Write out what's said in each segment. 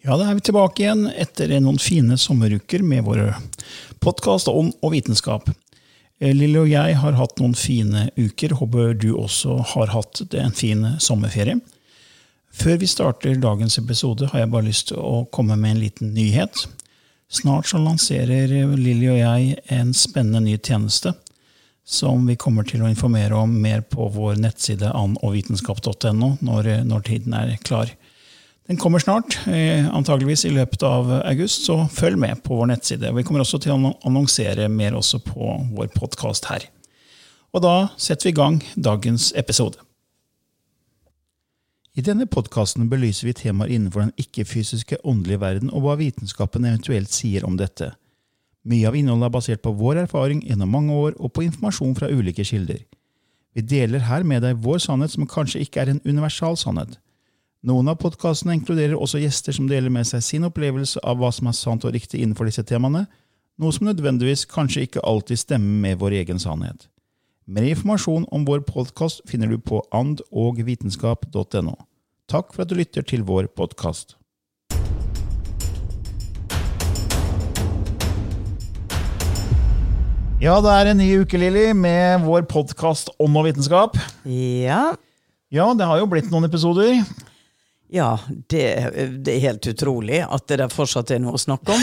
Ja, da er vi tilbake igjen etter noen fine sommeruker med våre podkast om og vitenskap. Eh, Lille og jeg har hatt noen fine uker. Håper du også har hatt en fin sommerferie. Før vi starter dagens episode, har jeg bare lyst til å komme med en liten nyhet. Snart så lanserer Lilly og jeg en spennende ny tjeneste som vi kommer til å informere om mer på vår nettside annovitenskap.no når, når tiden er klar. Den kommer snart, eh, antageligvis i løpet av august, så følg med på vår nettside. Vi kommer også til å annonsere mer også på vår podkast her. Og da setter vi i gang dagens episode. I denne podkasten belyser vi temaer innenfor den ikke-fysiske åndelige verden og hva vitenskapen eventuelt sier om dette. Mye av innholdet er basert på vår erfaring gjennom mange år og på informasjon fra ulike kilder. Vi deler her med deg vår sannhet som kanskje ikke er en universal sannhet. Noen av podkastene inkluderer også gjester som deler med seg sin opplevelse av hva som er sant og riktig innenfor disse temaene, noe som nødvendigvis kanskje ikke alltid stemmer med vår egen sannhet. Mer informasjon om vår podkast finner du på andogvitenskap.no. Takk for at du lytter til vår podkast. Ja, det er en ny uke, Lilly, med vår podkast Ånd og vitenskap. Ja. Ja, det har jo blitt noen episoder. Ja, det, det er helt utrolig at det der fortsatt er noe å snakke om.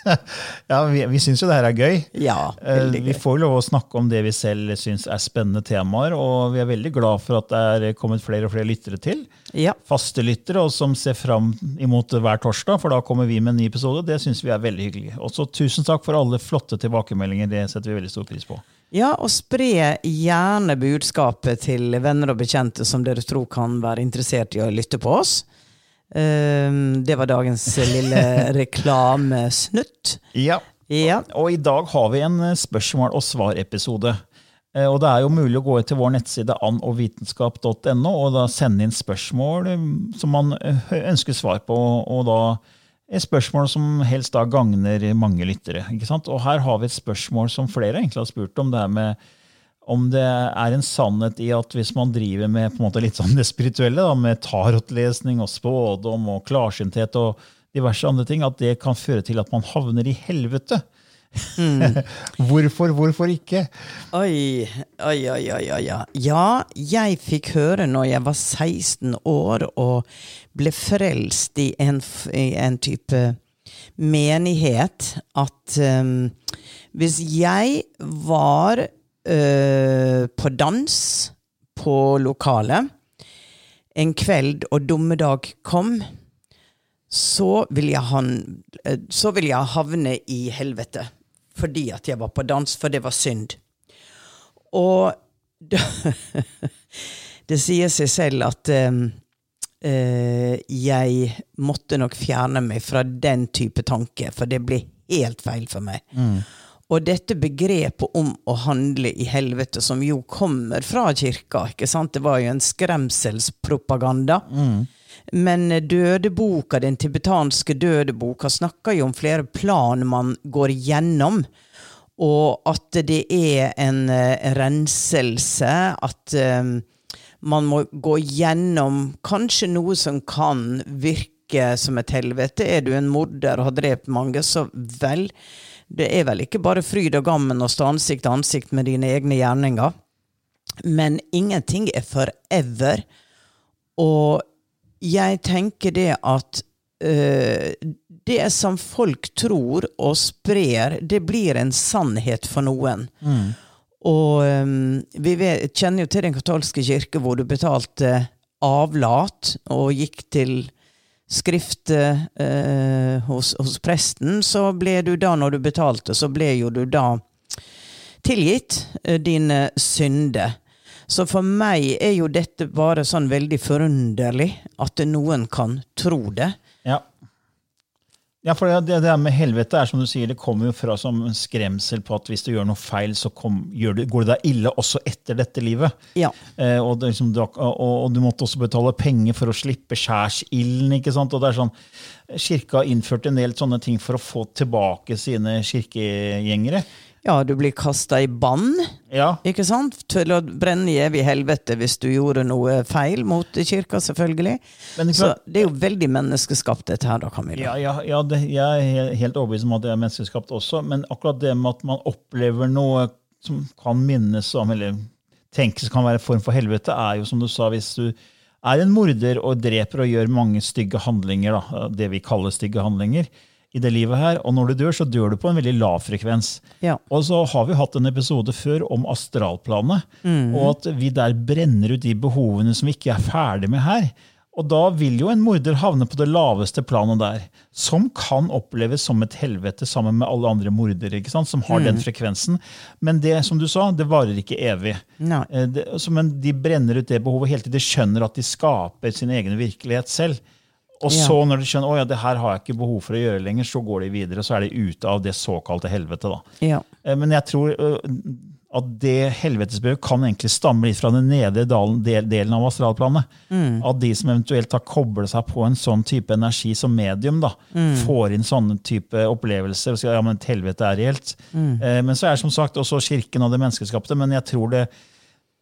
ja, Vi, vi syns jo det her er gøy. Ja, veldig gøy. Vi får lov å snakke om det vi selv syns er spennende temaer, og vi er veldig glad for at det er kommet flere og flere lyttere til. Ja. Faste lyttere, og som ser fram imot hver torsdag, for da kommer vi med en ny episode. Det syns vi er veldig hyggelig. Også tusen takk for alle flotte tilbakemeldinger. Det setter vi veldig stor pris på. Ja, og spre gjerne budskapet til venner og bekjente som dere tror kan være interessert i å lytte på oss. Ehm, det var dagens lille reklamesnutt. Ja, Ja. Og i dag har vi en eh, spørsmål- og svar-episode. Eh, Og det er jo mulig å gå til vår nettside annovitenskap.no og da sende inn spørsmål eh, som man ønsker svar på. Og da er spørsmål som helst da gagner mange lyttere. ikke sant? Og her har vi et spørsmål som flere egentlig har spurt om. det her med om det er en sannhet i at hvis man driver med på en måte litt sånn det spirituelle, da, med tarotlesning og spådom og klarsynthet og diverse andre ting, at det kan føre til at man havner i helvete. hvorfor, hvorfor ikke? Oi, oi, oi, oi, oi. ja. Jeg fikk høre når jeg var 16 år og ble frelst i en, i en type menighet, at um, hvis jeg var uh, på dans på lokalet en kveld og dommedag kom, så vil jeg, han, eh, så vil jeg havne i helvete. Fordi at jeg var på dans, for det var synd. Og det, det sier seg selv at um, uh, jeg måtte nok fjerne meg fra den type tanke, for det blir helt feil for meg. Og dette begrepet om å handle i helvete, som jo kommer fra kirka, ikke sant? det var jo en skremselspropaganda. Men dødeboka, den tibetanske dødeboka, snakker jo om flere plan man går gjennom. Og at det er en eh, renselse, at eh, man må gå gjennom kanskje noe som kan virke som et helvete. Er du en morder og har drept mange, så vel. Det er vel ikke bare fryd og gammen å stå ansikt til ansikt med dine egne gjerninger. Men ingenting er forever. Og jeg tenker det at uh, det som folk tror og sprer, det blir en sannhet for noen. Og um, vi vet, kjenner jo til Den katolske kirke, hvor du betalte avlat og gikk til skriftet eh, hos, hos presten, så ble du da, når du betalte, så ble jo du da tilgitt eh, dine synder. Så for meg er jo dette bare sånn veldig forunderlig at noen kan tro det. Ja. Ja, for det, det med helvete er som du sier, det kommer jo fra som en skremsel på at hvis du gjør noe feil, så kom, du, går det deg ille også etter dette livet. Ja. Eh, og, det, liksom, du, og, og du måtte også betale penger for å slippe skjærsilden. ikke sant? Og det er sånn, Kirka har innført en del sånne ting for å få tilbake sine kirkegjengere. Ja, du blir kasta i bann, Ja, ikke sant? Til å brenne i evig helvete hvis du gjorde noe feil mot kirka, selvfølgelig. Men Så det er jo veldig menneskeskapt, dette her, da, Camilla. ja, ja, ja det, jeg er helt overbevist om at det er menneskeskapt også, men akkurat det med at man opplever noe som kan minnes om, eller tenkes kan være en form for helvete, er jo som du sa, hvis du er en morder og dreper og gjør mange stygge handlinger, da, det vi kaller stygge handlinger, i det livet her, og når du dør, så dør du på en veldig lav frekvens. Ja. Og så har vi hatt en episode før om astralplanet, og at vi der brenner ut de behovene som vi ikke er ferdig med her. Og da vil jo en morder havne på det laveste planet der, som kan oppleves som et helvete sammen med alle andre mordere, ikke sant? som har den frekvensen. Men det som du sa, det varer ikke evig. Nei. Eh, Det, men de brenner ut det behovet hele tiden. De skjønner at de skaper sin egen virkelighet selv. Og Ja. så når de skjønner å ja, det her har jeg ikke behov for å gjøre lenger, så går de videre, så er de ute av det såkalte helvete. da. Ja. Eh, Men jeg tror at det helvetesbrevet kan egentlig stamme litt fra den nedre delen av astralplanet. At de som eventuelt har koblet seg på en sånn type energi som medium, da, får inn sånne type opplevelser og sier ja, men et helvete er reelt. Mm. Men så er det som sagt også kirken og det menneskeskapte, men jeg tror det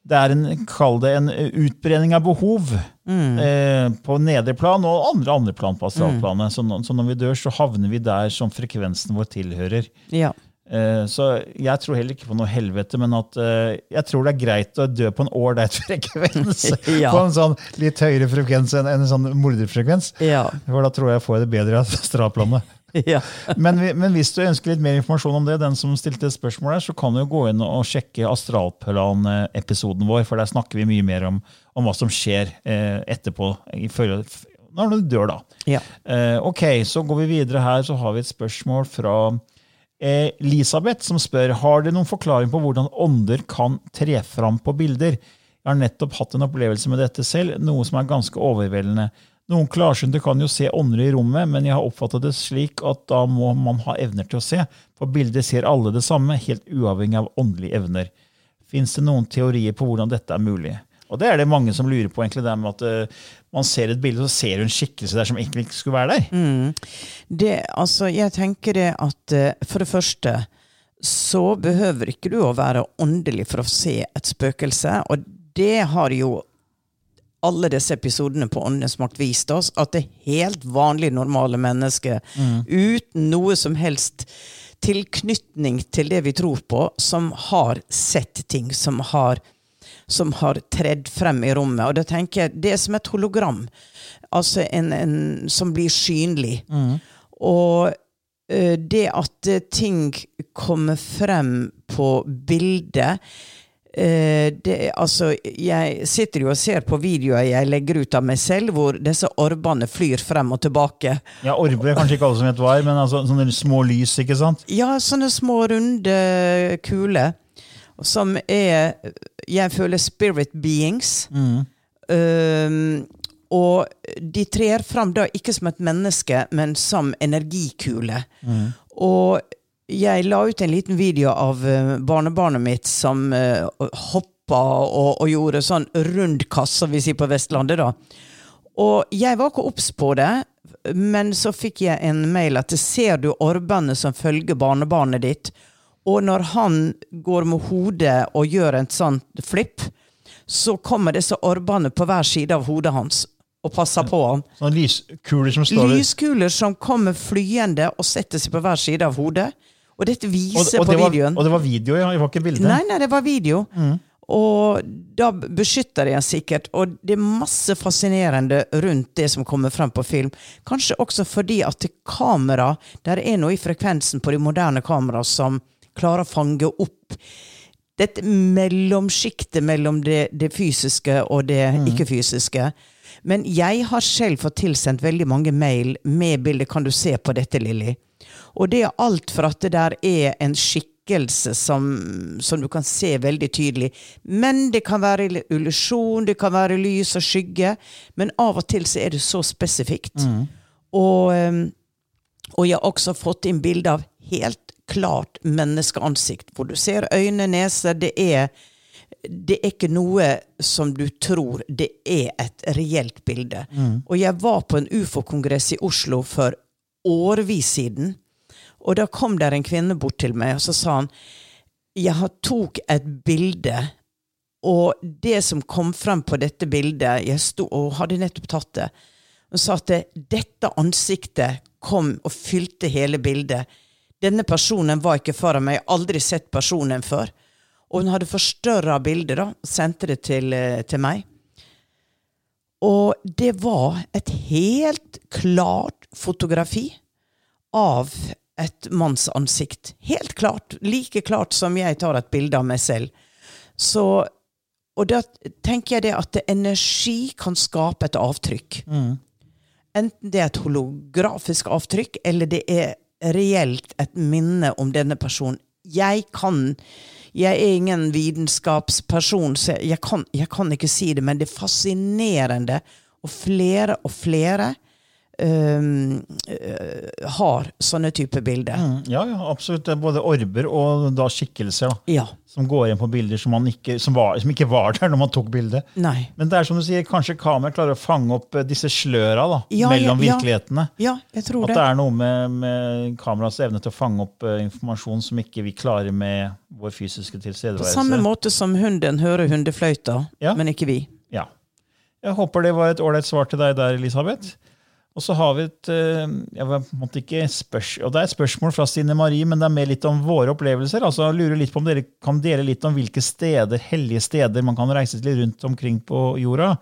det er en, kall det en utbredning av behov eh, på nedre plan og andre andre plan på astralplanet. Så, når- så når vi dør, så havner vi der som frekvensen vår tilhører. ja. Eh, Så jeg tror heller ikke på noe helvete, men at eh, jeg tror det er greit å dø på en ålreit frekvens. Ja. På en sånn litt høyere frekvens enn en sånn morderfrekvens. Ja. For da tror jeg jeg får det bedre av astralplanet. ja. Men, men hvis du ønsker litt mer informasjon om det, den som stilte spørsmål her, så kan du gå inn og sjekke Astralplan-episoden vår, for der snakker vi mye mer om, om hva som skjer eh, etterpå, når du dør, da. ja. Eh, ok, så går vi videre her, så har vi et spørsmål fra eh, Elisabeth, som spør har dere noen forklaring på hvordan ånder kan tre fram på bilder. Jeg har nettopp hatt en opplevelse med dette selv, noe som er ganske overveldende. Noen klarsynte kan jo se ånder i rommet, men jeg har oppfattet det slik at da må man ha evner til å se. På bildet ser alle det samme, helt uavhengig av åndelige evner. Fins det noen teorier på hvordan dette er mulig? Og det er det mange som lurer på, egentlig, det med at uh, man ser et bilde, så ser du en skikkelse der som egentlig ikke skulle være der. Det, altså, jeg tenker det at uh, for det første så behøver ikke du å være åndelig for å se et spøkelse. Og det har jo alle disse episodene på Åndenes makt vist oss, at det er helt vanlig, normale mennesker uten noe som helst tilknytning til det vi tror på, som har sett ting, som har som har tredd frem i rommet. Og da tenker jeg, Det er som et hologram, altså en, en som blir synlig. Og eh, det at eh, ting kommer frem på bildet eh, det, altså, Jeg sitter jo og ser på videoer jeg legger ut av meg selv, hvor disse orbene flyr frem og tilbake. Ja, Orber er kanskje ikke alle som vet hva er, men altså, sånne små lys, ikke sant? Ja, sånne små, runde kuler som er Jeg føler spirit beings. Um, og de trer fram da ikke som et menneske, men som energikule. Og jeg la ut en liten video av eh, barnebarnet mitt som uh, hoppa og, og gjorde sånn rundkast, som vi sier på Vestlandet, da. Og jeg var ikke obs på det, men så fikk jeg en mail at ser du orbene som følger barnebarnet ditt, og når han går med hodet og gjør en sånn flipp, så kommer disse orbene på hver side av hodet hans og passer på ham. Sånne lyskuler som står Lyskuler som kommer flyende og setter seg på hver side av hodet. Og dette viser og, på det var, videoen. og det var video, ja? Det var ikke bilde? Nei, nei, det var video. Og da beskytter de ham sikkert, og det er masse fascinerende rundt det som kommer frem på film. Kanskje også fordi at kamera, der er noe i frekvensen på de moderne kamera som klarer å fange opp dette mellomsjiktet mellom det, det fysiske og det ikke-fysiske. Men jeg har selv fått tilsendt veldig mange mail med bilder. Kan du se på dette, Lilly? Og det er alt for at det der er en skikkelse som, som du kan se veldig tydelig. Men det kan være illusjon, det kan være lys og skygge. Men av og til så er det så spesifikt. Og, um, og jeg har også fått inn bilde av helt klart menneskeansikt, hvor du ser øyne, nese. Det er, det er ikke noe som du tror. Det er et reelt bilde. Og jeg var på en ufo-kongress i Oslo for årevis siden. Og da kom der en kvinne bort til meg, og så sa han Jeg tok et bilde, og det som kom frem på dette bildet Jeg sto og hadde nettopp tatt det. Hun sa at dette ansiktet kom og fylte hele bildet. Denne personen var ikke foran meg, jeg har aldri sett personen før. Og hun hadde forstørra bildet da, og sendte det til, eh, til meg. Og det var et helt klart fotografi av et manns ansikt. Helt klart. Like klart som jeg tar et bilde av meg selv. Så, og da tenker jeg det at energi kan skape et avtrykk. Enten det er et holografisk avtrykk, eller det er reelt et minne om denne personen. Jeg kan Jeg er ingen vitenskapsperson, så jeg kan, jeg kan ikke si det, men det er fascinerende. Og flere og flere øh, har sånne typer bilder. Mm, Ja, ja, absolutt. Både orber og da skikkelser da, Ja. som går inn på bilder som, man ikke, som, var, som ikke var der når man tok bildet. Nei. Men det er som du sier, kanskje kameraet klarer å fange opp eh, disse sløra da, Ja, mellom ja, virkelighetene. Ja, jeg tror At det. det er noe med, med kameraets evne til å fange opp uh, informasjon som ikke vi klarer med vår fysiske tilstedeværelse. På samme måte som hunden hører hundefløyta, men ikke vi. Ja. Jeg håper det var et ålreit svar til deg der, Elisabeth. Og så har vi et eh, jeg var på en måte ikke spørs, og Det er et spørsmål fra Stine Marie, men det er mer litt om våre opplevelser. altså jeg lurer litt på Om dere kan dele litt om hvilke steder, hellige steder man kan reise til rundt omkring på jorda.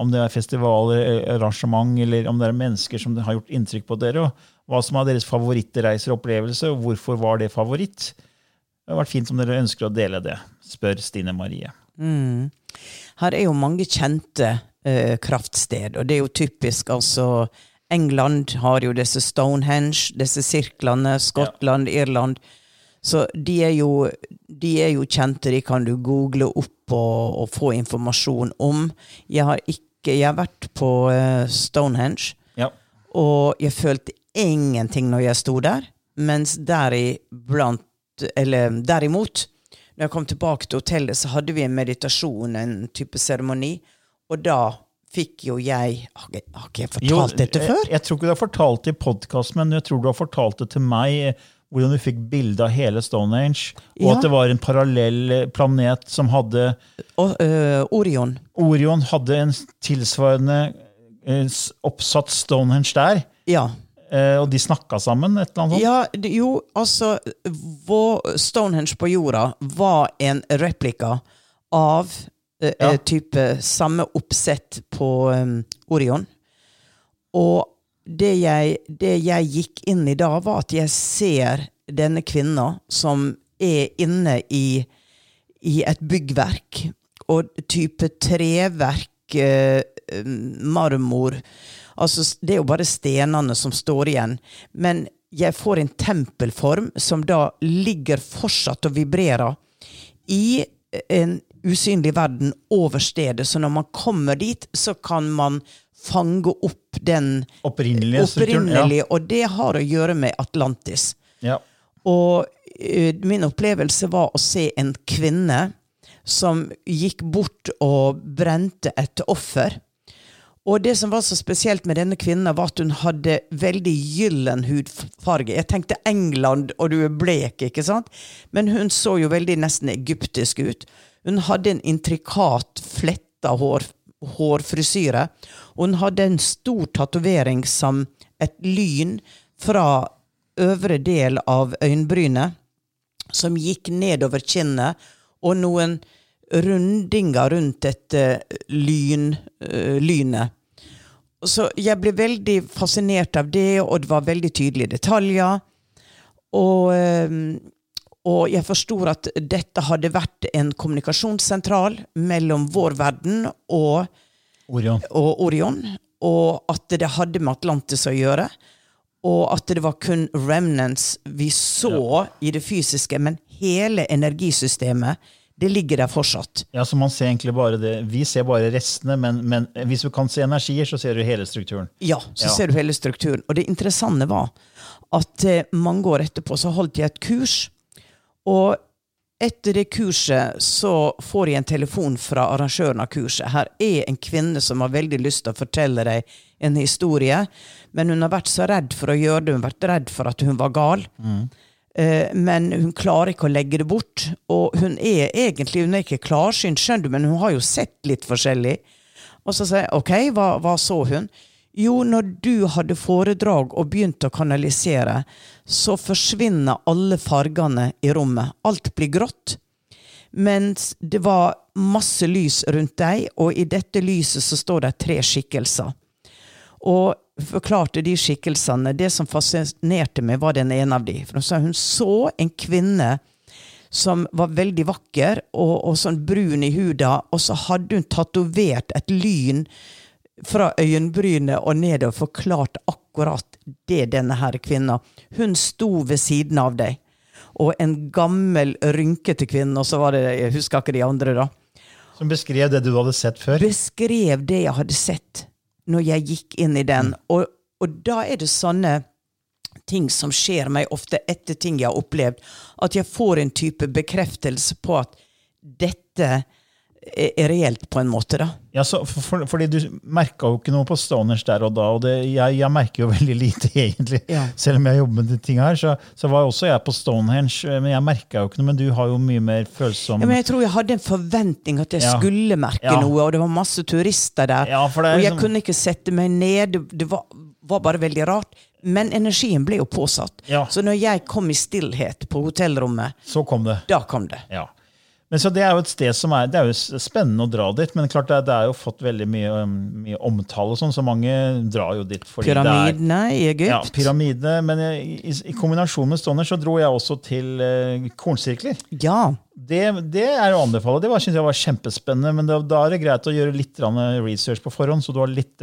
Om det er festivaler, eh, arrangement, eller om det er mennesker som har gjort inntrykk på dere. og Hva som er deres favorittreiser og opplevelse, og hvorfor var det favoritt. Det hadde vært fint om dere ønsker å dele det, spør Stine Marie. Her er jo mange kjente eh, kraftsted, og det er jo typisk altså England har jo disse Stonehenge, disse sirklene, Skottland, Irland. Så de er, jo, de er jo kjente, de kan du google opp og, og få informasjon om. Jeg har ikke Jeg har vært på eh, Stonehenge, Ja. og jeg følte ingenting når jeg sto der, mens deriblant Eller derimot, når jeg kom tilbake til hotellet, så hadde vi en meditasjon, en type seremoni, og da fikk jo jeg Har ikke, jeg fortalt dette jeg, før? Jeg, tror ikke du har fortalt det i podkast, men jeg tror du har fortalt det til meg. Hvordan du fikk bilde av hele Stonehenge, og Ja. at det var en parallell eh, planet som hadde Og, øh, Orion. Orion hadde en tilsvarende eh, oppsatt Stonehenge der. Ja. Og de snakka sammen? et eller annet sånt? Ja, jo, altså vår Stonehenge på jorda var en replika av Ja. eh, type samme oppsett på um, Orion. Og det jeg, det jeg gikk inn i da, var at jeg ser denne kvinna som er inne i, i et byggverk, og type treverk, eh, marmor Altså, det er jo bare stenene som står igjen. Men jeg får en tempelform som da ligger fortsatt og vibrerer i en usynlig verden over stedet. Så når man kommer dit, så kan man fange opp den Opprinnelige opprinnelige ja. og det har å gjøre med Atlantis. Ja. Og uh, min opplevelse var å se en kvinne som gikk bort og brente et offer. Og det som var så spesielt med denne kvinnen, var at hun hadde veldig gyllen hudfarge. Jeg tenkte England, og du er blek, ikke sant? Men hun så jo veldig nesten egyptisk ut. Hun hadde en intrikat fletta hår, hårfrisyre. Og hun hadde en stor tatovering som et lyn fra øvre del av øyenbrynet, som gikk nedover kinnet, og noen rundinger rundt dette lyn, uh, lynet. Så jeg ble veldig fascinert av det, og det var veldig tydelige detaljer. Og, eh, og jeg forsto at dette hadde vært en kommunikasjonssentral mellom vår verden og, Orion. og Orion. Og at det hadde med Atlantis å gjøre. Og at det var kun remnants vi så i det fysiske, men hele energisystemet det ligger der fortsatt. Ja, så man ser egentlig bare det. Vi ser bare restene, men, men hvis du kan se energier, så ser du hele strukturen. Ja, så Ja. ser du hele strukturen. Og det interessante var at eh, mange år etterpå så holdt jeg et kurs. Og etter det kurset så får jeg en telefon fra arrangøren av kurset. Her er en kvinne som har veldig lyst til å fortelle deg en historie, men hun har vært så redd for å gjøre det. Hun har vært redd for at hun var gal. Eh, Men hun klarer ikke å legge det bort. Og hun er egentlig hun er ikke klarsynt, skjønner du, men hun har jo sett litt forskjellig. Og så sier jeg OK, hva, hva så hun? Jo, når du hadde foredrag og begynte å kanalisere, så forsvinner alle fargene i rommet. Alt blir grått. Mens det var masse lys rundt deg, og i dette lyset så står det tre skikkelser. Og forklarte de skikkelsene. Det som fascinerte meg, var den ene av de. For hun sa hun så en kvinne som var veldig vakker og, og sånn brun i huda, og så hadde hun tatovert et lyn fra øyenbrynet og ned og forklart akkurat det denne her kvinna. Hun sto ved siden av deg. Og en gammel, rynkete kvinne, og så var det Jeg husker ikke de andre, da Som beskrev det du hadde sett før. beskrev det jeg hadde sett når jeg gikk inn i den. Og, og da er det sånne ting som skjer meg ofte etter ting jeg har opplevd, at jeg får en type bekreftelse på at dette er reelt, på en måte. da. Ja, så, for, for, fordi du merka jo ikke noe på Stoners der og da, og det, jeg, jeg merker jo veldig lite, egentlig. Ja. Selv om jeg jobber med de tinga her, så, så var også jeg på Stonehenge, men jeg merka jo ikke noe. Men du har jo mye mer følsom Ja, men jeg tror jeg hadde en forventning at jeg Ja. skulle merke noe, og det var masse turister der. Er og jeg liksom- kunne ikke sette meg ned. Det, var, var bare veldig rart. Men energien ble jo påsatt. Ja. Så når jeg kom i stillhet på hotellrommet, Så kom det. da kom det. Ja. Men så Det er jo et sted som er, det er jo spennende å dra dit, men klart det, det er jo fått veldig mye, um, mye omtale, og sånn, så mange drar jo dit. fordi det er- Pyramidene i Egypt. Ja, pyramidene. Men i, i, i kombinasjon med Stoner så dro jeg også til uh, kornsirkler. Ja. Det, det er å anbefale. Det var- synes jeg var kjempespennende. Men da, da er det greit å gjøre litt research på forhånd, så du har litt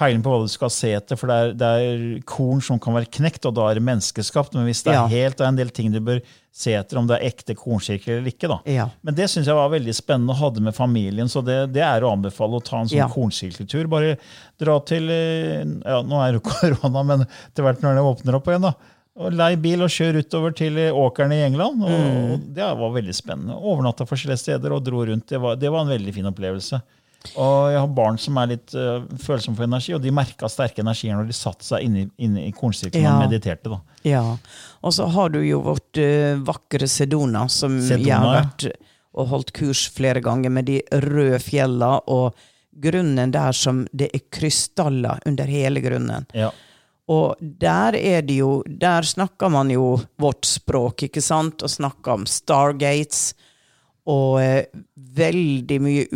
peiling på hva du skal se etter. For det er, det er korn som kan være knekt, og da er det menneskeskapt. Men hvis det er Ja. helt, det er en del ting du bør se etter, om det er ekte kornsirkel eller ikke. da. Ja. Men det syns jeg var veldig spennende å ha det med familien, så det, det er å anbefale å ta en sånn Ja. kornsirkeltur. Bare dra til eh, ja, Nå er det korona, men etter hvert når det åpner opp igjen, da. Og Lei bil og kjør utover til åkerne åkrene i England. Og, Mm. Det var veldig spennende. Overnatta forskjellige steder og dro rundt. Det var, det var en veldig fin opplevelse. Og jeg har barn som er litt uh, følsomme for energi, og de merka sterke energier når de satte seg inne, i- inne i kornsirkelen Ja. og mediterte. da. ja. Og så har du jo vårt uh, vakre Sedona, som Sedona, jeg har vært og holdt kurs flere ganger med de røde fjella, og grunnen der som det er krystaller under hele grunnen. Ja. Og der er det jo Der snakker man jo vårt språk, ikke sant? Og snakker om stargates. Og eh, veldig mye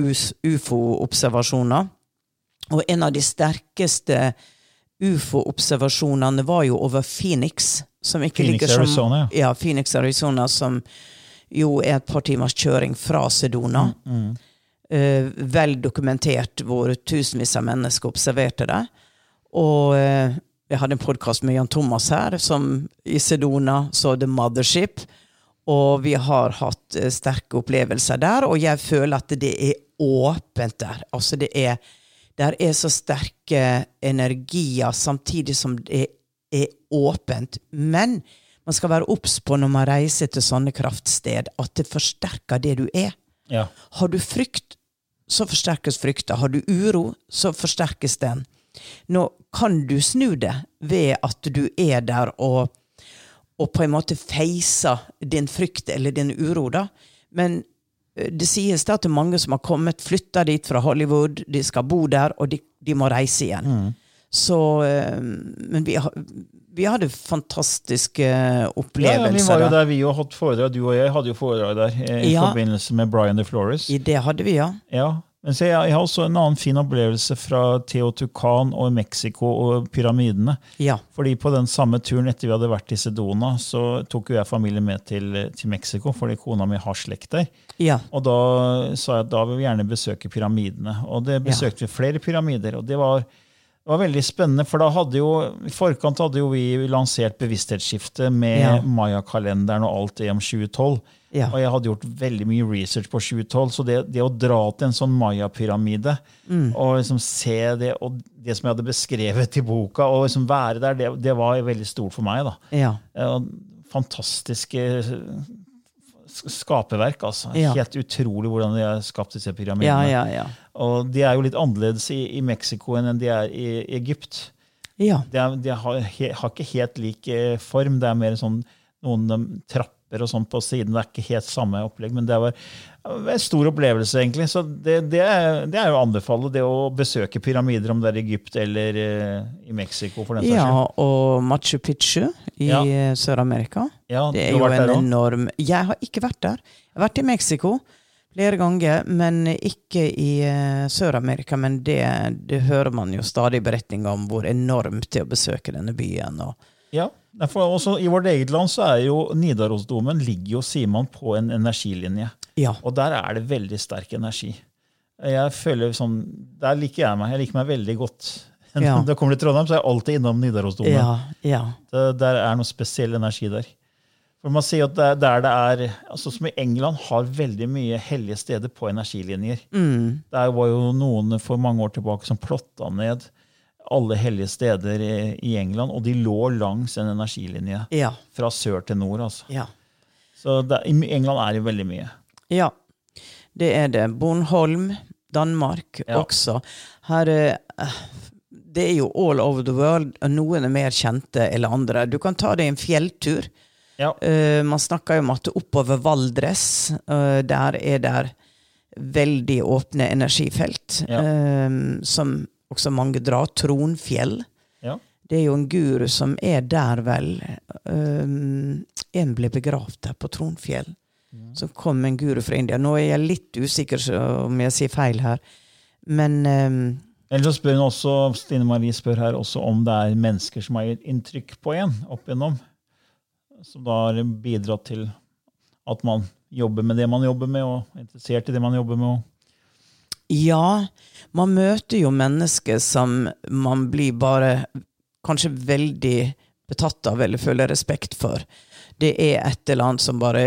ufo-observasjoner. Og en av de sterkeste ufo-observasjonene var jo over Phoenix. Som ikke Phoenix, ligger som, Arizona, ja. Phoenix, Arizona, som jo er et par timers kjøring fra Sedona. Mm, Eh, vel dokumentert hvor tusenvis av mennesker observerte det. Og eh, jeg hadde en podkast med Jan Thomas her, som i Sedona så The Mothership. Og vi har hatt eh, sterke opplevelser der, og jeg føler at det er åpent der. Altså det er Der er så sterke energier, samtidig som det er åpent. Men man skal være obs på når man reiser til sånne kraftsted, at det forsterker det du er. Ja. Har du frykt, så forsterkes frykta. Har du uro, så forsterkes den. Nå kan du snu det ved at du er der og, og på en måte face din frykt eller din uro, da. Men eh, det sies da at det er mange som har kommet, flytta dit fra Hollywood, de skal bo der, og de, de må reise igjen. Så, eh, men vi vi hadde fantastiske opplevelser. ja, vi var jo der, vi og hatt foredrag. Du og jeg hadde jo foredrag der eh, i Ja. forbindelse med Brian de Flores. I det hadde vi, ja. Ja, men så jeg, jeg har også en annen fin opplevelse fra Teotihuacan og Mexico og pyramidene. Ja. Fordi på den samme turen etter vi hadde vært i Sedona, så tok jo jeg familien med til, til Mexico, fordi kona mi har slekt der. Ja. Og da sa jeg at da vil vi gjerne besøke pyramidene. Og det besøkte vi flere pyramider. og det var, det var veldig spennende, for da hadde jo, i forkant hadde jo vi lansert bevissthetsskiftet med Ja. Maya-kalenderen og alt det om 2012. Ja. Og jeg hadde gjort veldig mye research på 2012, så det, det å dra til en sånn Maya-pyramide Mm. og liksom se det, og det som jeg hadde beskrevet i boka, og liksom være der, det, det var veldig stort for meg. da. Ja. Ja, fantastiske sk- skaperverk. altså. Ja. Helt utrolig hvordan de har skapt disse pyramidene. ja, ja. Og de er jo litt annerledes i, i Mexico enn de er i, Egypt. Ja. De, er, de har, he, har ikke helt lik eh, form. Det er mer sånn noen um, trapper og sånn på siden. Det er ikke helt samme opplegg, men det var en stor opplevelse, egentlig. Så det, det, er, det er jo å anbefale, det å besøke pyramider, om det er i Egypt eller eh, i Mexico. for den saks ja, og Machu Picchu i Ja. eh, Sør-Amerika. Ja, Det er jo en enorm Jeg har ikke vært der. Jeg har vært i Mexico flere ganger, men ikke i eh, Sør-Amerika. Men det, det hører man jo stadig beretninger om hvor enormt det er å besøke denne byen. Og, Ja, derfor også I vårt eget land så er jo Nidarosdomen ligger jo, sier man, på en energilinje. ja. Og der er det veldig sterk energi. Jeg føler sånn, Der liker jeg meg. Jeg liker meg veldig godt. Ja. Når jeg kommer til Trondheim, så er jeg alltid innom Nidarosdomen. ja, ja. Det, der er noe spesiell energi der. For man sier at der, der det er, altså Som i England har veldig mye hellige steder på energilinjer. Mm. Der var jo noen for mange år tilbake som plotta ned alle hellige steder i, England, og de lå langs en energilinje. Ja. Fra sør til nord, altså. Ja. Så det, i England er det veldig mye. Ja, det er det. Bornholm, Danmark Ja. også. Her eh, Det er jo all over the world. og Noen er mer kjente enn andre. Du kan ta deg en fjelltur. Ja. Uh, man snakker jo om at oppover Valdres, uh, der er der veldig åpne energifelt, som også mange drar. Tronfjell. Ja. Det er jo en guru som er der, vel. Um, en ble begravd der på Tronfjell. Så kom en guru fra India. Nå er jeg litt usikker om jeg sier feil her. Men um, Eller så spør hun også, Stine Marie spør her også om det er mennesker som har gitt inntrykk på en opp igjennom. Som da har bidratt til at man jobber med det man jobber med, og er interessert i det man jobber med. Og ja, man møter jo mennesker som man blir bare kanskje veldig betatt av eller føler respekt for. Det er et eller annet som bare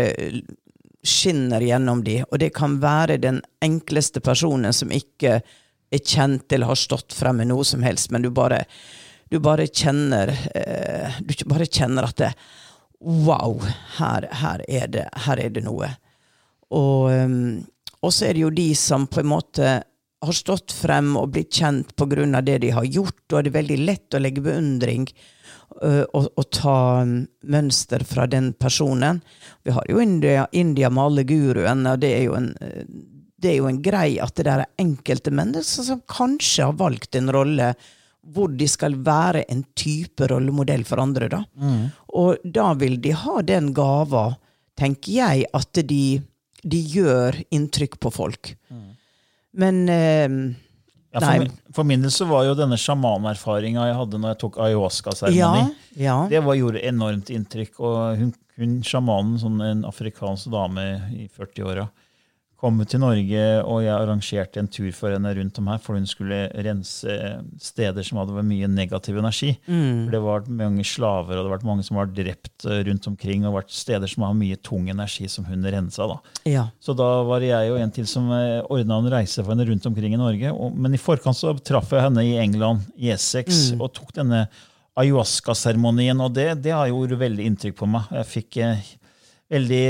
skinner gjennom de, og det kan være den enkleste personen som ikke er kjent eller har stått frem med noe som helst, men du bare, du bare kjenner eh, Du bare kjenner at det, Wow, her, her, er det, her er det noe. Og, um, og så er det jo de som på en måte har stått frem og blitt kjent av det de har gjort, og det er veldig lett å legge beundring uh, og, og ta um, mønster fra den personen. Vi har jo India, India med alle guruene, og det er en uh, det er jo en grei at det der er enkelte mennesker som kanskje har valgt en rolle hvor de skal være en type rollemodell for andre. da. Og da vil de ha den gava, tenker jeg, at de, de gjør inntrykk på folk. Men eh, ja, for, min, for min del så var jo denne sjamanerfaringa jeg hadde når jeg tok ayahuasca-seremoni, ja. det var, gjorde enormt inntrykk. Og hun, hun sjamanen, sånn en afrikansk dame i 40-åra, kom til Norge, og jeg arrangerte en tur for henne rundt om her, for hun skulle rense steder som hadde vært mye negativ energi. For det var mange slaver, og det var mange som var drept eh, rundt omkring, og vært steder som har mye tung energi som hun rensa. da. ja. Så da var jeg og en til som ordna en reise for henne rundt omkring i Norge. Og, men i forkant så traff jeg henne i England, i Essex, og tok denne ayahuasca-seremonien. Og det, det har gjort veldig inntrykk på meg. Jeg fikk eh, veldig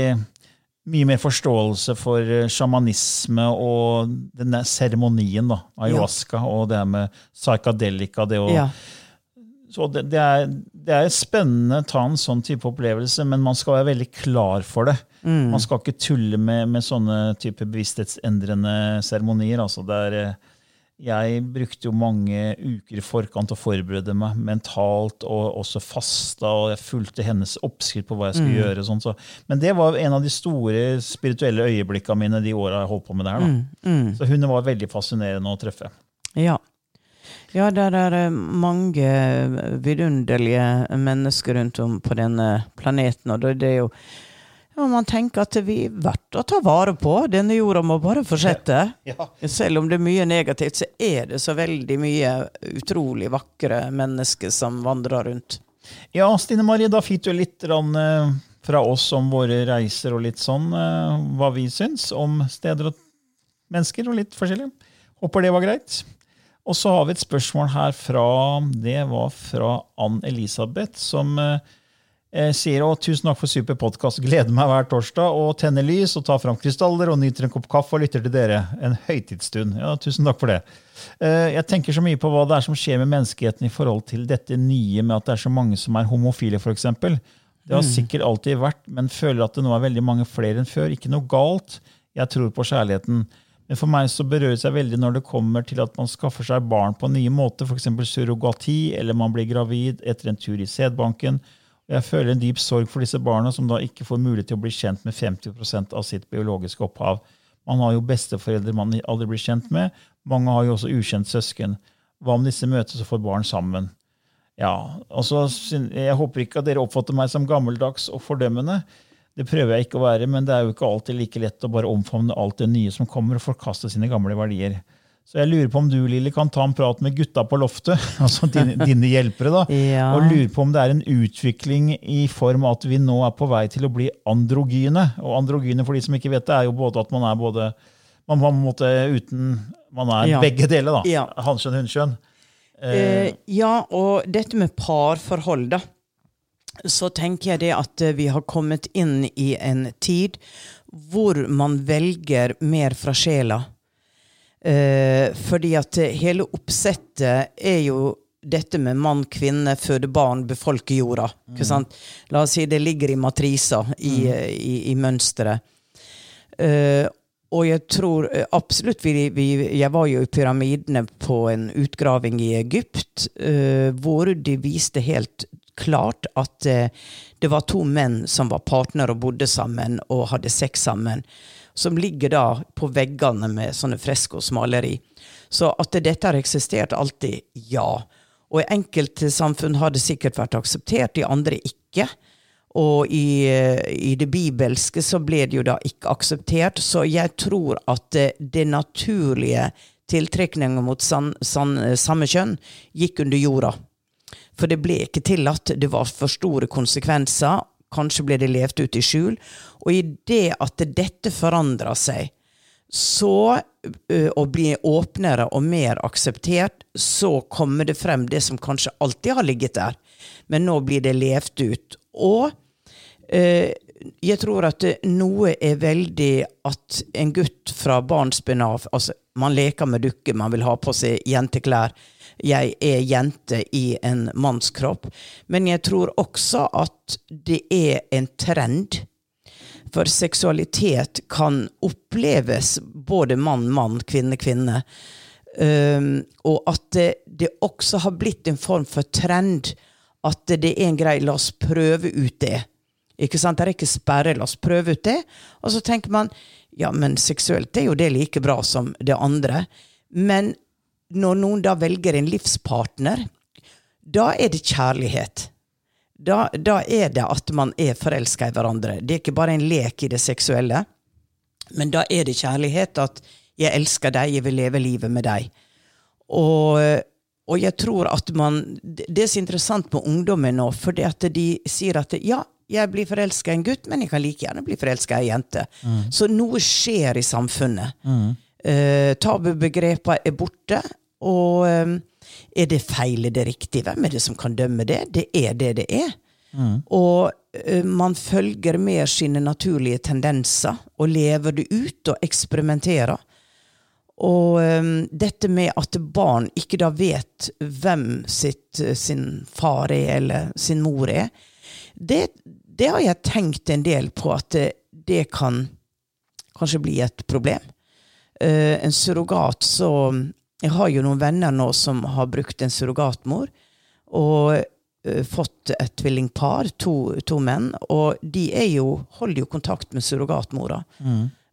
mye mer forståelse for eh, sjamanisme og denne seremonien, da. Ayahuasca og det med psykadelika. Det å, ja. så det, det, er, det er spennende å ta en sånn type opplevelse, men man skal være veldig klar for det. Man skal ikke tulle med, med sånne type bevissthetsendrende seremonier. Altså det er, eh, jeg brukte jo mange uker i forkant å forberede meg mentalt, og også fasta, og jeg fulgte hennes oppskrift på hva jeg skulle Mm. gjøre. Sånn, så. Men det var en av de store spirituelle øyeblikkene mine de åra jeg holdt på med det her. Da. Mm. Så hun var veldig fascinerende å treffe. Ja. Ja, der er eh, mange vidunderlige mennesker rundt om på denne planeten, og det det er jo ja, Man tenker at vi er verdt å ta vare på. Denne jorda må bare fortsette. Ja. Selv om det er mye negativt, så er det så veldig mye utrolig vakre mennesker som vandrer rundt. Ja, Stine Marie, da fikk du litt eh, fra oss om våre reiser og litt sånn, eh, hva vi syns om steder og mennesker, og litt forskjellig. Håper det var greit. Og så har vi et spørsmål her fra Det var fra Ann Elisabeth, som eh, sier å, tusen takk for super podkast. Gleder meg hver torsdag og tenner lys og tar fram krystaller og nyter en kopp kaffe og lytter til dere. En høytidsstund. Ja, tusen takk for det. Eh, Jeg tenker så mye på hva det er som skjer med menneskeheten i forhold til dette nye med at det er så mange som er homofile, f.eks. Det har sikkert alltid vært, men føler at det nå er veldig mange flere enn før. Ikke noe galt. Jeg tror på kjærligheten. Men for meg så berører det seg veldig når det kommer til at man skaffer seg barn på nye måter, f.eks. surrogati, eller man blir gravid etter en tur i sædbanken. Jeg føler en dyp sorg for disse barna som da ikke får mulighet til å bli kjent med 50% av sitt biologiske opphav. Man har jo besteforeldre man aldri blir kjent med. Mange har jo også ukjent søsken. Hva om disse møtes og får barn sammen? Ja, altså, Jeg håper ikke at dere oppfatter meg som gammeldags og fordømmende. Det prøver jeg ikke å være, men det er jo ikke alltid like lett å bare omfavne alt det nye som kommer, og forkaste sine gamle verdier. Så jeg lurer på om du, Lille, kan ta en prat med gutta på loftet, altså dine, dine hjelpere, da, Ja. og lurer på om det er en utvikling i form av at vi nå er på vei til å bli androgyne. Og androgyne, for de som ikke vet det, er jo både at man er både man man, måtte, uten Man er Ja. begge deler, da. Ja. Hanskjønn, hunnkjønn. Eh, ja, og dette med parforhold, da. Så tenker jeg det at eh, vi har kommet inn i en tid hvor man velger mer fra sjela. Eh, fordi at eh, hele oppsettet er jo dette med mann, kvinne, føde barn, befolke jorda. Sant? La oss si det ligger i matrisa, i, mm. i, i mønsteret. Eh, og jeg tror eh, absolutt vi, vi, Jeg var jo i pyramidene på en utgraving i Egypt, eh, hvor de viste helt klart at eh, det var to menn som var partnere og bodde sammen og hadde sex sammen. Som ligger da på veggene med sånne freskosmaleri. Så at dette har eksistert alltid, ja. Og i enkelte samfunn har det sikkert vært akseptert, i andre ikke. Og i, eh, i det bibelske så ble det jo da ikke akseptert. Så jeg tror at det, det naturlige tiltrekningen mot san, san, samme kjønn gikk under jorda. For det ble ikke tillatt. Det var for store konsekvenser. Kanskje ble det levd ut i skjul. Og i det at dette forandrer seg, så å bli åpnere og mer akseptert, så kommer det frem det som kanskje alltid har ligget der, men nå blir det levd ut. Og jeg tror at noe er veldig at en gutt fra barnsben av altså Man leker med dukker, man vil ha på seg jenteklær. Jeg er jente i en mannskropp. Men jeg tror også at det er en trend. For seksualitet kan oppleves både mann, mann, kvinne, kvinne. Um, og at det, det også har blitt en form for trend. At det er en greie, la oss prøve ut det. Ikke sant? Det er ikke sperre, la oss prøve ut det. Og så tenker man ja, men seksuelt er jo det like bra som det andre. Men når noen da velger en livspartner, da er det kjærlighet. Da, da er det at man er forelska i hverandre. Det er ikke bare en lek i det seksuelle, men da er det kjærlighet at 'jeg elsker deg, jeg vil leve livet med deg'. Og, og jeg tror at man Det er så interessant med ungdommen nå, for det at de sier at ja, jeg blir forelska i en gutt, men jeg kan like gjerne bli forelska i ei jente. Så noe skjer i samfunnet. Uh, Tabubegrepene er borte, og eh, er det feil, er det riktig? Hvem er det som kan dømme det? Det er det det er. Og eh, man følger med sine naturlige tendenser og lever det ut og eksperimenterer. Og um, dette med at barn ikke da vet hvem sitt, sin far er, eller sin mor er, det, det har jeg tenkt en del på at det, det kan kanskje bli et problem. Uh, en surrogat så Jeg har jo noen venner nå som har brukt en surrogatmor, og uh, fått et tvillingpar, to, to menn, og de jo, holder jo kontakt med surrogatmora,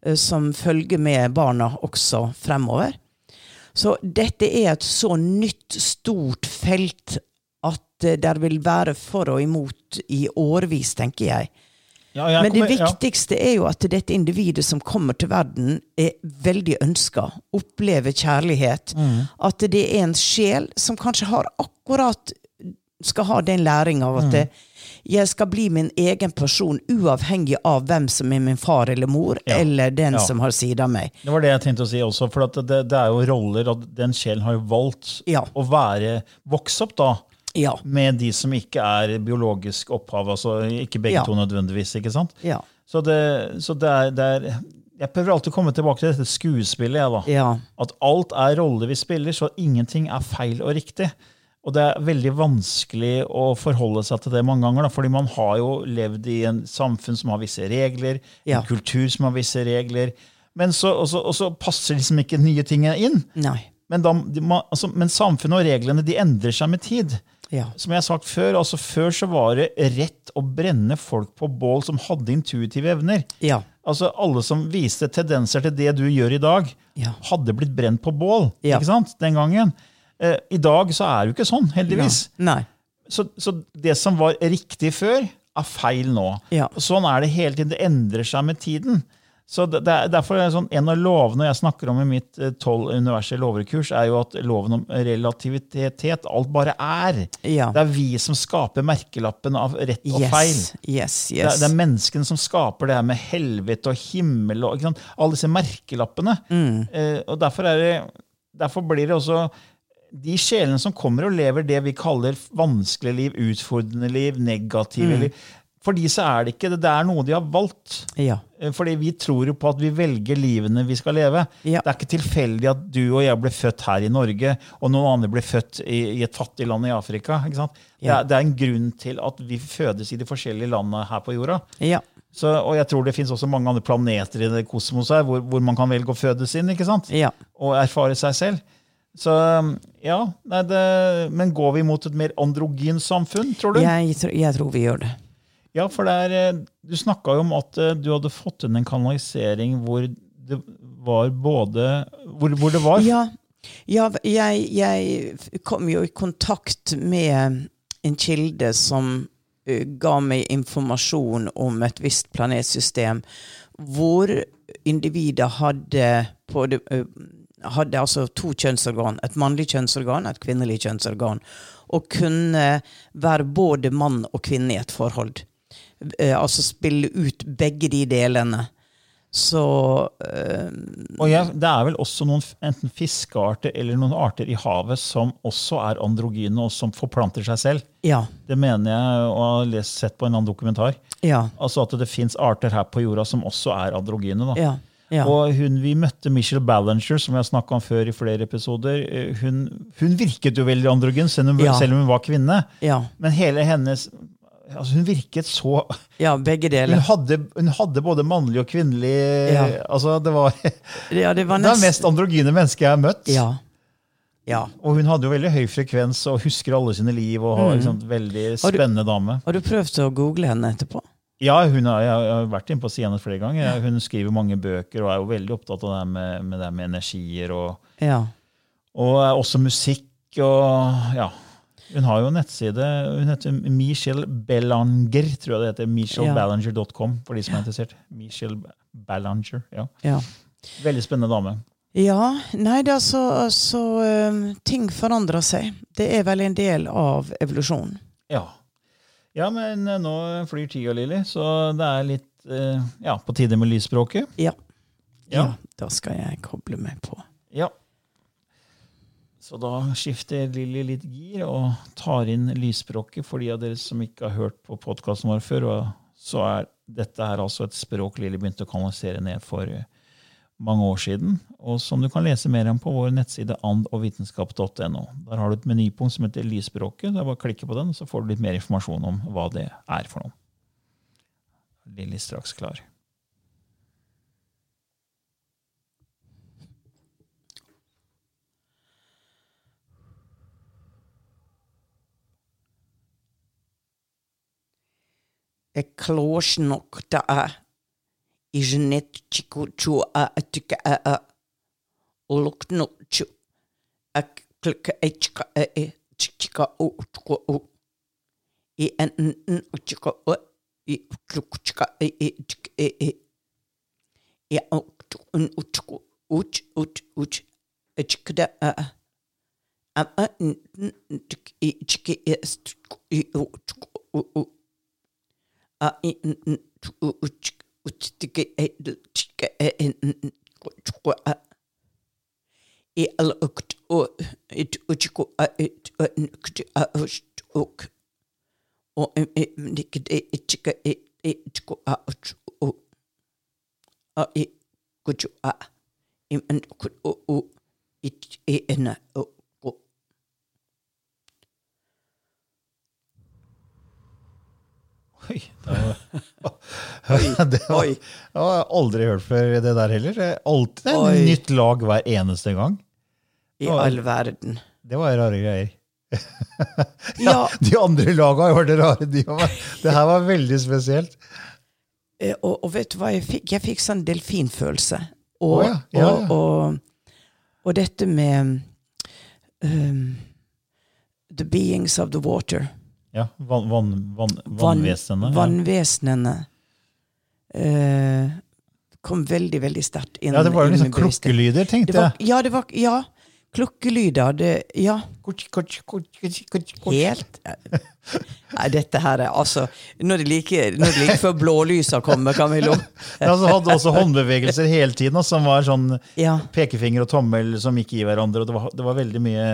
eh, som følger med barna også fremover. Så dette er et så nytt, stort felt at uh, der vil være for og imot i årevis, tenker jeg. Ja, Men det kommer- viktigste er jo at dette individet som kommer til verden, er veldig ønska. Opplever kjærlighet. Mm. At det er en sjel som kanskje har akkurat skal ha den læringa av at Mm. jeg skal bli min egen person, uavhengig av hvem som er min far eller mor, Ja. eller den Ja. som har sida meg. Det var det jeg tenkte å si også, for det, det er jo roller, og den sjelen har jo valgt å være, vokse opp da, Ja. med de som ikke er biologisk opphav, altså ikke begge Ja. to nødvendigvis, ikke sant? Ja. Så det, så det, er, det er, jeg prøver alltid å komme tilbake til dette skuespillet, jeg da. Ja. At alt er roller vi spiller, så ingenting er feil og riktig. Og det er veldig vanskelig å forholde seg til det mange ganger, da, fordi man har jo levd i en samfunn som har visse regler, Ja. en kultur som har visse regler, men så, og så, og så passer liksom ikke nye ting inn. Nei. Men, da, de, man, altså, men samfunnet og reglene de endrer seg med tid. Ja. Som jeg har sagt Før altså før så var det rett å brenne folk på bål som hadde intuitive evner. Ja. Altså Alle som viste tendenser til det du gjør i dag, Ja. hadde blitt brent på bål ikke sant, den gangen. Eh, I dag så er det jo ikke sånn, heldigvis. Nei. Så, så det som var riktig før, er feil nå. Ja. Sånn er det hele tiden. Det endrer seg med tiden. Så det, det er, Derfor er det sånn, En av lovene jeg snakker om i mitt eh, tolv universelle lover-kurs, er jo at loven om relativitet, alt bare er. Ja. Det er vi som skaper merkelappen av rett og Yes. feil. Yes, Det, yes. det er menneskene som skaper det her med helvete og himmel. og? Alle disse merkelappene. Mm. Eh, og derfor, er det, derfor blir det også de sjelene som kommer og lever det vi kaller vanskelige liv, utfordrende liv, negative Mm. liv. For de så er det ikke det. Det er noe de har valgt. Ja. Eh, Fordi vi tror jo på at vi velger livene vi skal leve. Ja. Det er ikke tilfeldig at du og jeg ble født her i Norge, og noen andre ble født i, i et fattig land i Afrika. Sant? Det, er, det er en grunn til at vi fødes i de forskjellige landene her på jorda. Ja. Så, og jeg tror det finnes også mange andre planeter i det kosmos her, hvor, hvor man kan velge å fødes inn ikke sant? Ja. og erfare seg selv. Så ja, nei, det, Men går vi mot et mer androgynt samfunn, tror du? Jeg, jeg tror vi gjør det. Ja, for det er, eh, Du snakka jo om at eh, du hadde fått inn en kanalisering hvor det var både Hvor, hvor det var Ja, ja jeg, jeg kom jo i kontakt med en kilde som eh, ga meg informasjon om et visst planetsystem hvor individet hadde, på det, hadde altså to kjønnsorgan, et mannlig kjønnsorgan et kvinnelig kjønnsorgan, og kunne være både mann og kvinne i et forhold. Eh, altså spille ut begge de delene. Så eh, Og ja, det er vel også noen enten fiskearter eller noen arter i havet som også er androgyne, og som forplanter seg selv. ja. Det mener jeg å ha lest, sett på en annen dokumentar. Ja. Altså At det fins arter her på jorda som også er androgyne. da. Ja. ja. Og hun vi møtte, Michelle Ballinger, som vi har snakka om før i flere episoder, eh, hun, hun virket jo veldig androgyn, selv om, Ja. selv om hun var kvinne. ja. Men hele hennes altså Hun virket så ja, begge Hun hadde, hun hadde både mannlig og kvinnelig Ja. altså Det var Ja, det var nest... det mest androgyne mennesket jeg har møtt. Ja. ja. Og hun hadde jo veldig høy frekvens og husker alle sine liv. og har, liksom, Veldig spennende Har du- dame. Har du prøvd å google henne etterpå? Ja, har, jeg har vært inne på siden hennes flere ganger. Hun skriver mange bøker og er jo veldig opptatt av det med, med, det med energier. og Ja. Og også musikk og ja. Hun har jo en nettside. Hun heter Michelle Bellanger, tror jeg det heter. MichelleBallanger.com, for de som er interessert. Michelle Ballanger, ja. ja. Veldig spennende dame. Ja, nei, det er så, så um, Ting forandrer seg. Det er vel en del av evolusjonen. Ja. ja, men eh, nå flyr tida, Lilly, så det er litt eh, ja, på tide med lysspråket. Ja. Ja. ja. Da skal jeg koble meg på. Ja. Så da skifter Lilly litt gir og tar inn lysspråket for de av dere som ikke har hørt på podkasten vår før. Og så er dette her altså et språk Lilly begynte å kanalisere ned for eh, mange år siden, og som du kan lese mer om på vår nettside andogvitenskap.no. Der har du et menypunkt som heter Lysspråket. Det er bare å klikke på den, så får du litt mer informasjon om hva det er for noe. Lilly straks klar. Er klåsnokta a. Ižnet chiku chu a atika a a. Lukno chu. A klika e chika e e. Chika u chika u. I en n n chika u. I kluk chika e e chika e e. I u un u chiku. Uch uch uch. E chika da a a. Am a n n chika e chika e i e e al ukt u it uchiku a it ukt a ust uk. O em e nikit e chika e e a uch u. A i kuchu a. Im en kut u u. It e ena u Oi, det var, det var. Jeg har aldri hørt før det der heller. Er alltid et Oi. nytt lag hver eneste gang. I var, all verden. Det var rare greier. Ja. De andre laga var det rare. De var, det her var veldig spesielt. Eh, Og, og vet du hva jeg fikk? Jeg fikk sånn delfinfølelse. Og, oh, ja, ja, ja. Og, og dette med um, The beings of the water. Ja, van, van, vann, Vann- Vannvesenene. Vannvesenene. eh, kom veldig, veldig sterkt inn. Ja, det var jo liksom Det tenkte var, jeg. ja, det var Ja, klokkelyder. Det, ja, helt Nei, dette her er altså Når det like, når det like før blålysa kommer, Camillo. Ja, så hadde også håndbevegelser hele tiden, som var sånn Ja. pekefinger og tommel som gikk i hverandre. og Det var, det var veldig mye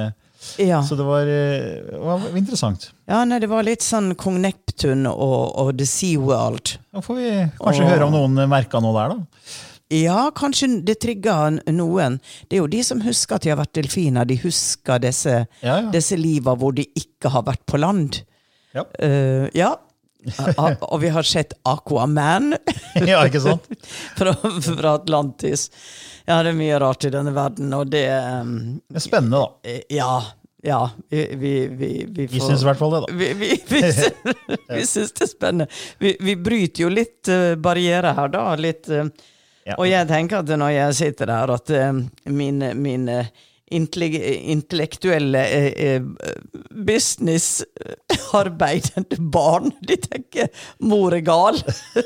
ja. Så det var, eh, det var interessant. Ja, nei, det var litt sånn Kong Neptun og, og The Sea World. Da får vi kanskje og... høre om noen merka noe der, da. Ja, kanskje det trigger noen. Det er jo de som husker at de har vært delfiner. De husker disse, Ja, ja. disse liva hvor de ikke har vært på land. Ja. Uh, ja. Og vi har sett Aquaman ja, ikke sant? fra, fra Atlantis. Ja, det er mye rart i denne verden, og det um, Det er spennende, da. eh, Ja. Ja. Vi, vi, vi, vi Vi syns i hvert fall det, da. Vi, vi, vi, sy- vi syns det er spennende. Vi, vi bryter jo litt uh, barrierer her, da. Litt, uh, Ja. Og jeg tenker at når jeg sitter der, at uh, min, min intellektuelle businessarbeidende barn, de tenker 'mor er gal'.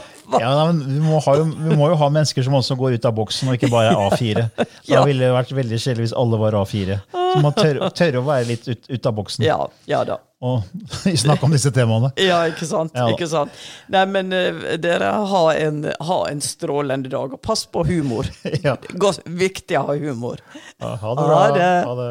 Ja, nei, men vi, må ha jo, vi må jo ha mennesker som også går ut av boksen, og ikke bare er A4. Så Da ville det vært veldig kjedelig hvis alle var A4. Så man tør, tørre å være litt ut, ut av boksen Ja, ja da. og snakke om disse temaene. Ja, ikke sant? Ja ikke sant? Nei, men eh, dere, ha en, ha en strålende dag, og pass på humor. Ja. Godt, viktig å ha humor. Ja, ha det Ha bra. det. Ha det.